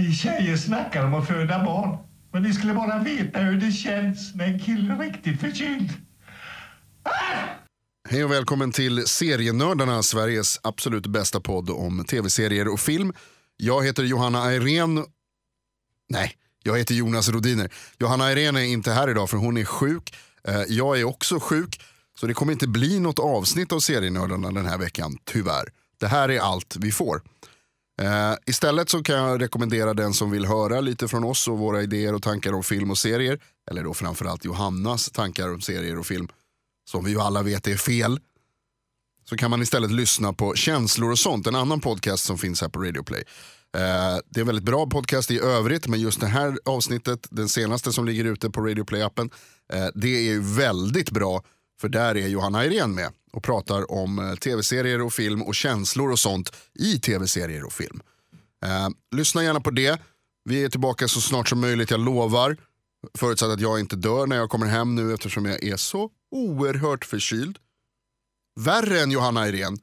Ni tjejer snackar om att föda barn. Men ni skulle bara veta hur det känns när en kille är riktigt förkyld. Ah! Hej och välkommen till Serienördarna, Sveriges absolut bästa podd om tv-serier och film. Jag heter Johanna Ayrén. Nej, jag heter Jonas Rodiner. Johanna Ayrén är inte här idag för hon är sjuk. Eh, jag är också sjuk, så det kommer inte bli något avsnitt av Serienördarna den här veckan, tyvärr. Det här är allt vi får. Eh, istället så kan jag rekommendera den som vill höra lite från oss och våra idéer och tankar om film och serier, eller då framförallt Johannas tankar om serier och film, som vi ju alla vet är fel, så kan man istället lyssna på Känslor och sånt, en annan podcast som finns här på Radio Play. Eh, det är en väldigt bra podcast i övrigt, men just det här avsnittet, den senaste som ligger ute på Radio Play-appen, eh, det är ju väldigt bra, för där är Johanna Irene med och pratar om eh, tv-serier och film och känslor och sånt i tv-serier och film. Eh, lyssna gärna på det. Vi är tillbaka så snart som möjligt, jag lovar. Förutsatt att jag inte dör när jag kommer hem nu eftersom jag är så oerhört förkyld. Värre än Johanna Irene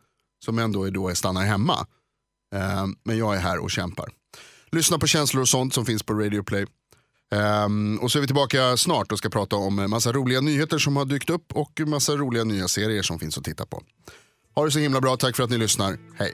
som ändå är då är stannar hemma. Eh, men jag är här och kämpar. Lyssna på känslor och sånt som finns på Radio Play. Um, och så är vi tillbaka snart och ska prata om en massa roliga nyheter som har dykt upp och massa roliga nya serier som finns att titta på. Ha det så himla bra, tack för att ni lyssnar. Hej!